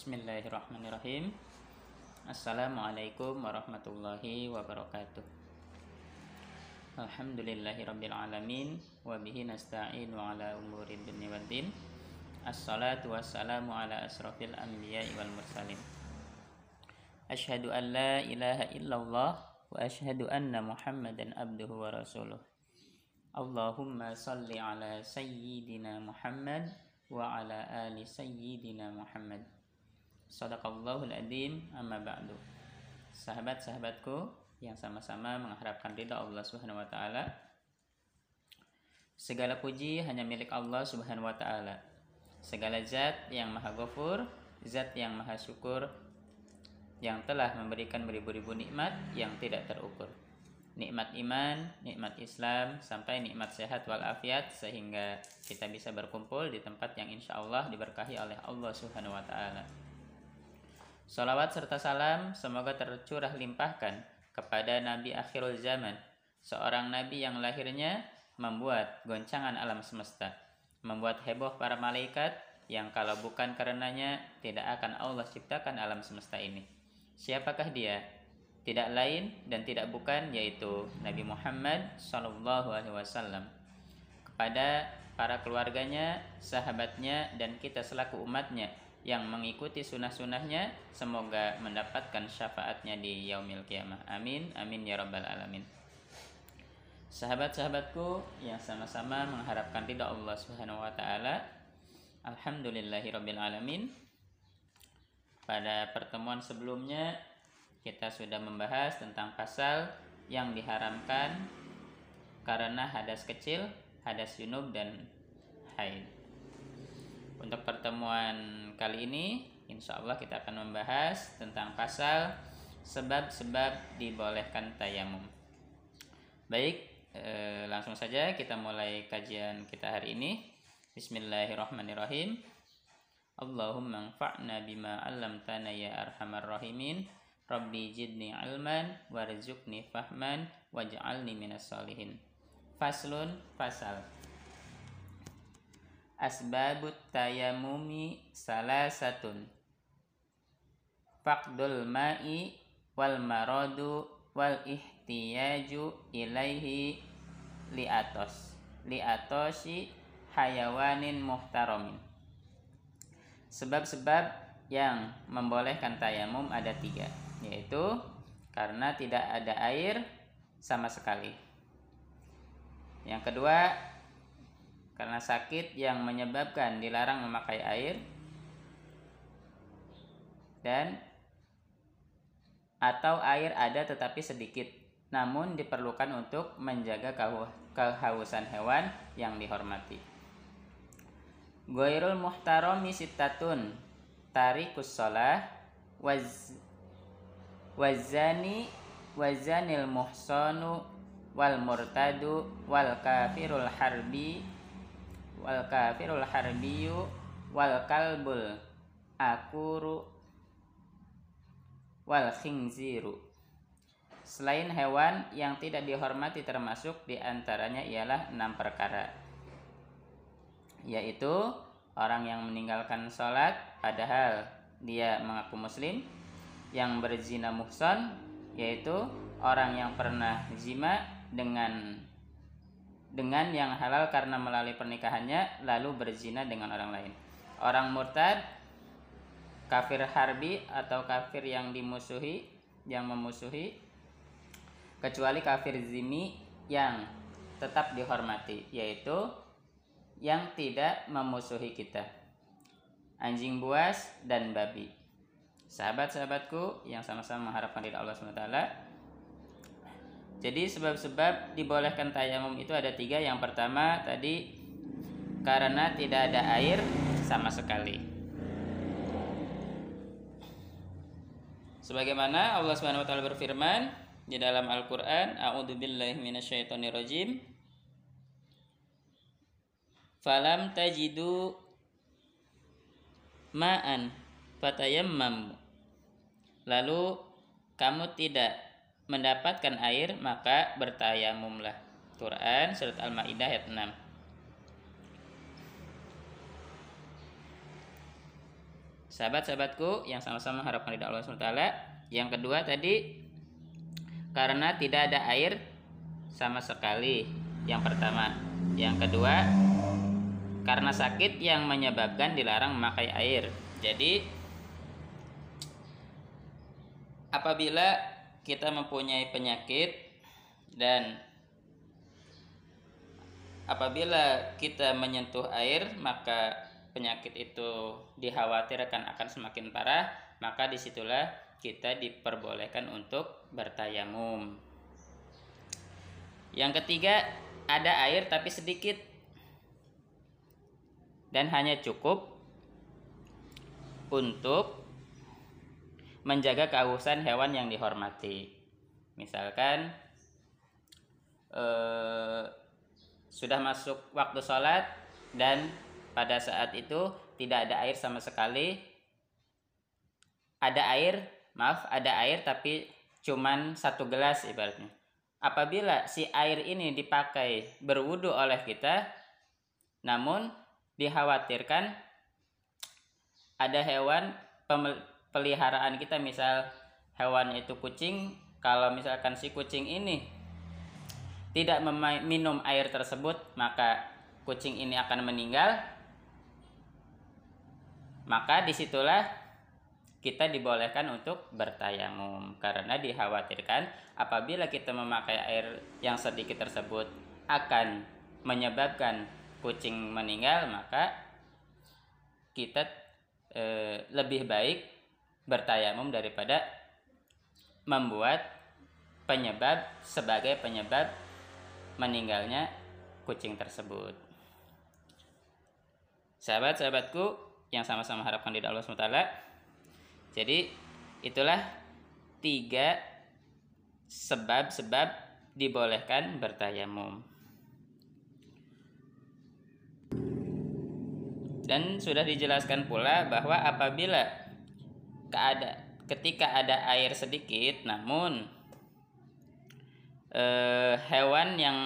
Bismillahirrahmanirrahim. Assalamualaikum warahmatullahi wabarakatuh. Alhamdulillahirabbil alamin wa bihi nasta'in wa ala umuri dunya waddin. Assalatu wassalamu ala asrafil anbiya'i wal mursalin. Asyhadu an la ilaha illallah wa asyhadu anna Muhammadan abduhu wa rasuluh. Allahumma salli ala sayyidina Muhammad wa ala ali sayyidina Muhammad. Sadaqallahul adzim amma ba'du. Sahabat-sahabatku yang sama-sama mengharapkan ridha Allah Subhanahu wa taala. Segala puji hanya milik Allah Subhanahu wa taala. Segala zat yang maha ghafur, zat yang maha syukur yang telah memberikan beribu-ribu nikmat yang tidak terukur. Nikmat iman, nikmat Islam, sampai nikmat sehat walafiat sehingga kita bisa berkumpul di tempat yang insya Allah diberkahi oleh Allah Subhanahu wa taala. Salawat serta salam semoga tercurah limpahkan kepada Nabi akhirul zaman, seorang nabi yang lahirnya membuat goncangan alam semesta, membuat heboh para malaikat yang kalau bukan karenanya tidak akan Allah ciptakan alam semesta ini. Siapakah dia? Tidak lain dan tidak bukan yaitu Nabi Muhammad Shallallahu Alaihi Wasallam. Kepada para keluarganya, sahabatnya, dan kita selaku umatnya yang mengikuti sunnah-sunnahnya semoga mendapatkan syafaatnya di yaumil kiamah. Amin amin ya rabbal alamin. Sahabat-sahabatku yang sama-sama mengharapkan ridha Allah Subhanahu wa taala alamin. Pada pertemuan sebelumnya kita sudah membahas tentang pasal yang diharamkan karena hadas kecil, hadas junub dan haid. Untuk pertemuan kali ini, insya Allah kita akan membahas tentang pasal sebab-sebab dibolehkan tayamum. Baik, eh, langsung saja kita mulai kajian kita hari ini. Bismillahirrahmanirrahim. Allahumma anfa'na bima 'allamtana ya arhamar rahimin. Rabbi jidni ilman warzuqni fahman waj'alni minas solihin. Faslun fasal asbabut tayamumi salasatun. Faqdul ma'i wal maradu wal ihtiyaju ilaihi liatos. Liatosi hayawanin muhtaramin. Sebab-sebab yang membolehkan tayamum ada tiga yaitu karena tidak ada air sama sekali. Yang kedua karena sakit yang menyebabkan dilarang memakai air dan atau air ada tetapi sedikit namun diperlukan untuk menjaga kehausan hewan yang dihormati. Goirul muhtarami sitatun tarikus sholah waz wazani wazanil muhsanu wal murtadu wal kafirul harbi wal kafirul harbiyu wal kalbul akuru wal khinziru. Selain hewan yang tidak dihormati termasuk di antaranya ialah enam perkara yaitu orang yang meninggalkan sholat padahal dia mengaku muslim yang berzina muhson yaitu orang yang pernah zina dengan dengan yang halal karena melalui pernikahannya lalu berzina dengan orang lain. Orang murtad, kafir harbi atau kafir yang dimusuhi, yang memusuhi kecuali kafir zimi yang tetap dihormati yaitu yang tidak memusuhi kita. Anjing buas dan babi. Sahabat-sahabatku yang sama-sama mengharapkan dari Allah SWT jadi sebab-sebab dibolehkan tayamum itu ada tiga. Yang pertama tadi karena tidak ada air sama sekali. Sebagaimana Allah taala berfirman di dalam Al-Qur'an, A'udzubillahi minasyaitonirrajim. Falam tajidu ma'an fatayammam. Lalu kamu tidak mendapatkan air maka bertayamumlah. Quran surat Al-Maidah ayat 6. sahabat-sahabatku yang sama-sama harapkan ridha Allah SWT yang kedua tadi karena tidak ada air sama sekali yang pertama yang kedua karena sakit yang menyebabkan dilarang memakai air jadi apabila kita mempunyai penyakit dan apabila kita menyentuh air maka penyakit itu dikhawatirkan akan semakin parah, maka di situlah kita diperbolehkan untuk bertayamum. Yang ketiga, ada air tapi sedikit dan hanya cukup untuk menjaga kehausan hewan yang dihormati. Misalkan eh, sudah masuk waktu sholat dan pada saat itu tidak ada air sama sekali ada air maaf ada air tapi cuman satu gelas ibaratnya apabila si air ini dipakai berwudu oleh kita namun dikhawatirkan ada hewan peliharaan kita misal hewan itu kucing kalau misalkan si kucing ini tidak minum air tersebut maka kucing ini akan meninggal. Maka di situlah kita dibolehkan untuk bertayamum karena dikhawatirkan apabila kita memakai air yang sedikit tersebut akan menyebabkan kucing meninggal maka kita e, lebih baik bertayamum daripada membuat penyebab sebagai penyebab meninggalnya kucing tersebut. Sahabat-sahabatku, yang sama-sama harapkan di Allah SWT. Jadi itulah tiga sebab-sebab dibolehkan bertayamum. Dan sudah dijelaskan pula bahwa apabila keada, ketika ada air sedikit namun eh, hewan yang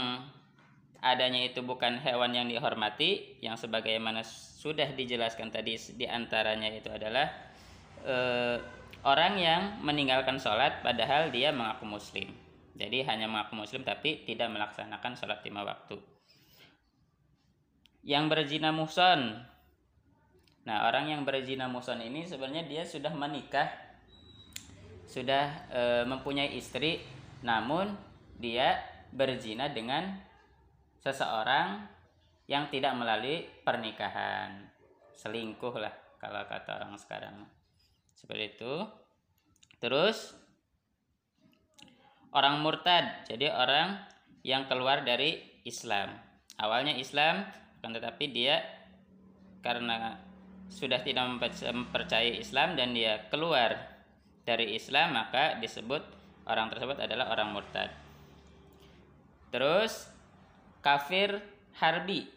adanya itu bukan hewan yang dihormati yang sebagaimana sudah dijelaskan tadi di antaranya itu adalah e, orang yang meninggalkan sholat padahal dia mengaku muslim. Jadi hanya mengaku muslim tapi tidak melaksanakan sholat lima waktu. Yang berzina muson nah orang yang berzina muson ini sebenarnya dia sudah menikah sudah e, mempunyai istri namun dia berzina dengan seseorang yang tidak melalui pernikahan. Selingkuh lah kalau kata orang sekarang. Seperti itu. Terus orang murtad jadi orang yang keluar dari Islam. Awalnya Islam tetapi dia karena sudah tidak mempercayai Islam dan dia keluar dari Islam maka disebut orang tersebut adalah orang murtad. Terus kafir harbi.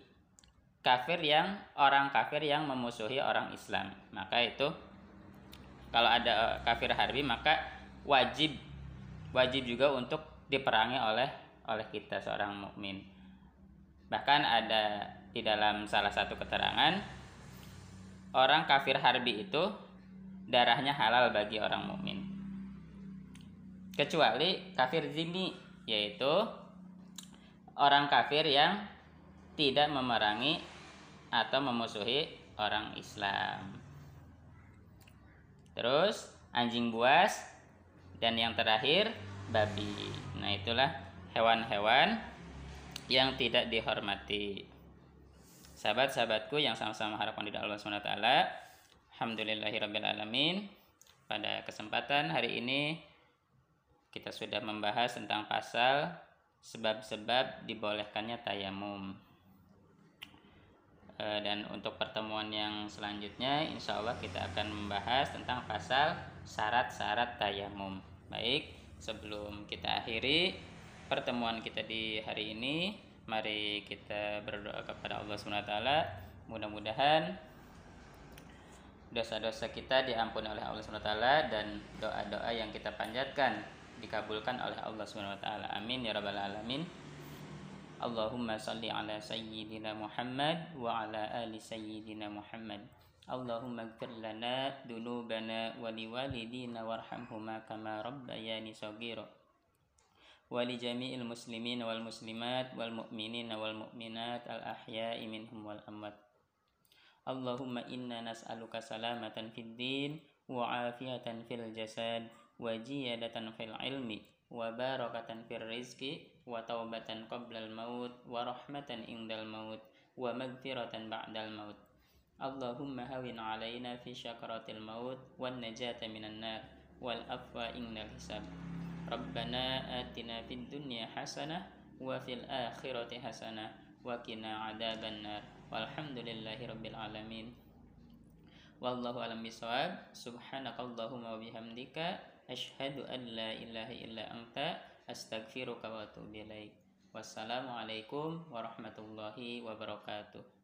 Kafir yang orang kafir yang memusuhi orang Islam. Maka itu kalau ada eh, kafir harbi maka wajib wajib juga untuk diperangi oleh oleh kita seorang mukmin. Bahkan ada di dalam salah satu keterangan orang kafir harbi itu darahnya halal bagi orang mukmin kecuali kafir zimi yaitu orang kafir yang tidak memerangi atau memusuhi orang Islam. Terus anjing buas dan yang terakhir babi. Nah, itulah hewan-hewan yang tidak dihormati. Sahabat-sahabatku yang sama-sama harapan di Allah SWT Alhamdulillahirrabbilalamin Pada kesempatan hari ini Kita sudah membahas tentang pasal sebab-sebab dibolehkannya tayamum. E, dan untuk pertemuan yang selanjutnya insya Allah kita akan membahas tentang pasal syarat-syarat tayamum. Baik sebelum kita akhiri pertemuan kita di hari ini mari kita berdoa kepada Allah SWT mudah-mudahan dosa-dosa kita diampuni oleh Allah SWT dan doa-doa yang kita panjatkan dikabulkan oleh Allah Subhanahu wa taala. Amin ya rabbal alamin. Allahumma salli ala sayyidina Muhammad wa ala ali sayyidina Muhammad. اللهم اغفر لنا ذنوبنا ولوالدينا وارحمهما كما ربياني صغيرا ولجميع المسلمين والمسلمات والمؤمنين والمؤمنات الأحياء منهم والأموات. اللهم إنا نسألك سلامة في الدين وعافية في الجسد وجيادة في العلم وبركة في الرزق وتوبة قبل الموت ورحمة عند الموت ومغفرة بعد الموت. اللهم هون علينا في شكرات الموت والنجاة من النار والأفوى عند الحساب. Rabbana atina fid dunya hasanah wa fil akhirati hasanah wa qina adzabannar. Walhamdulillahi rabbil alamin. Wallahu alam bisawab. Subhanakallahumma bihamdika asyhadu an la illa anta astaghfiruka wa atubu. Wassalamualaikum warahmatullahi wabarakatuh.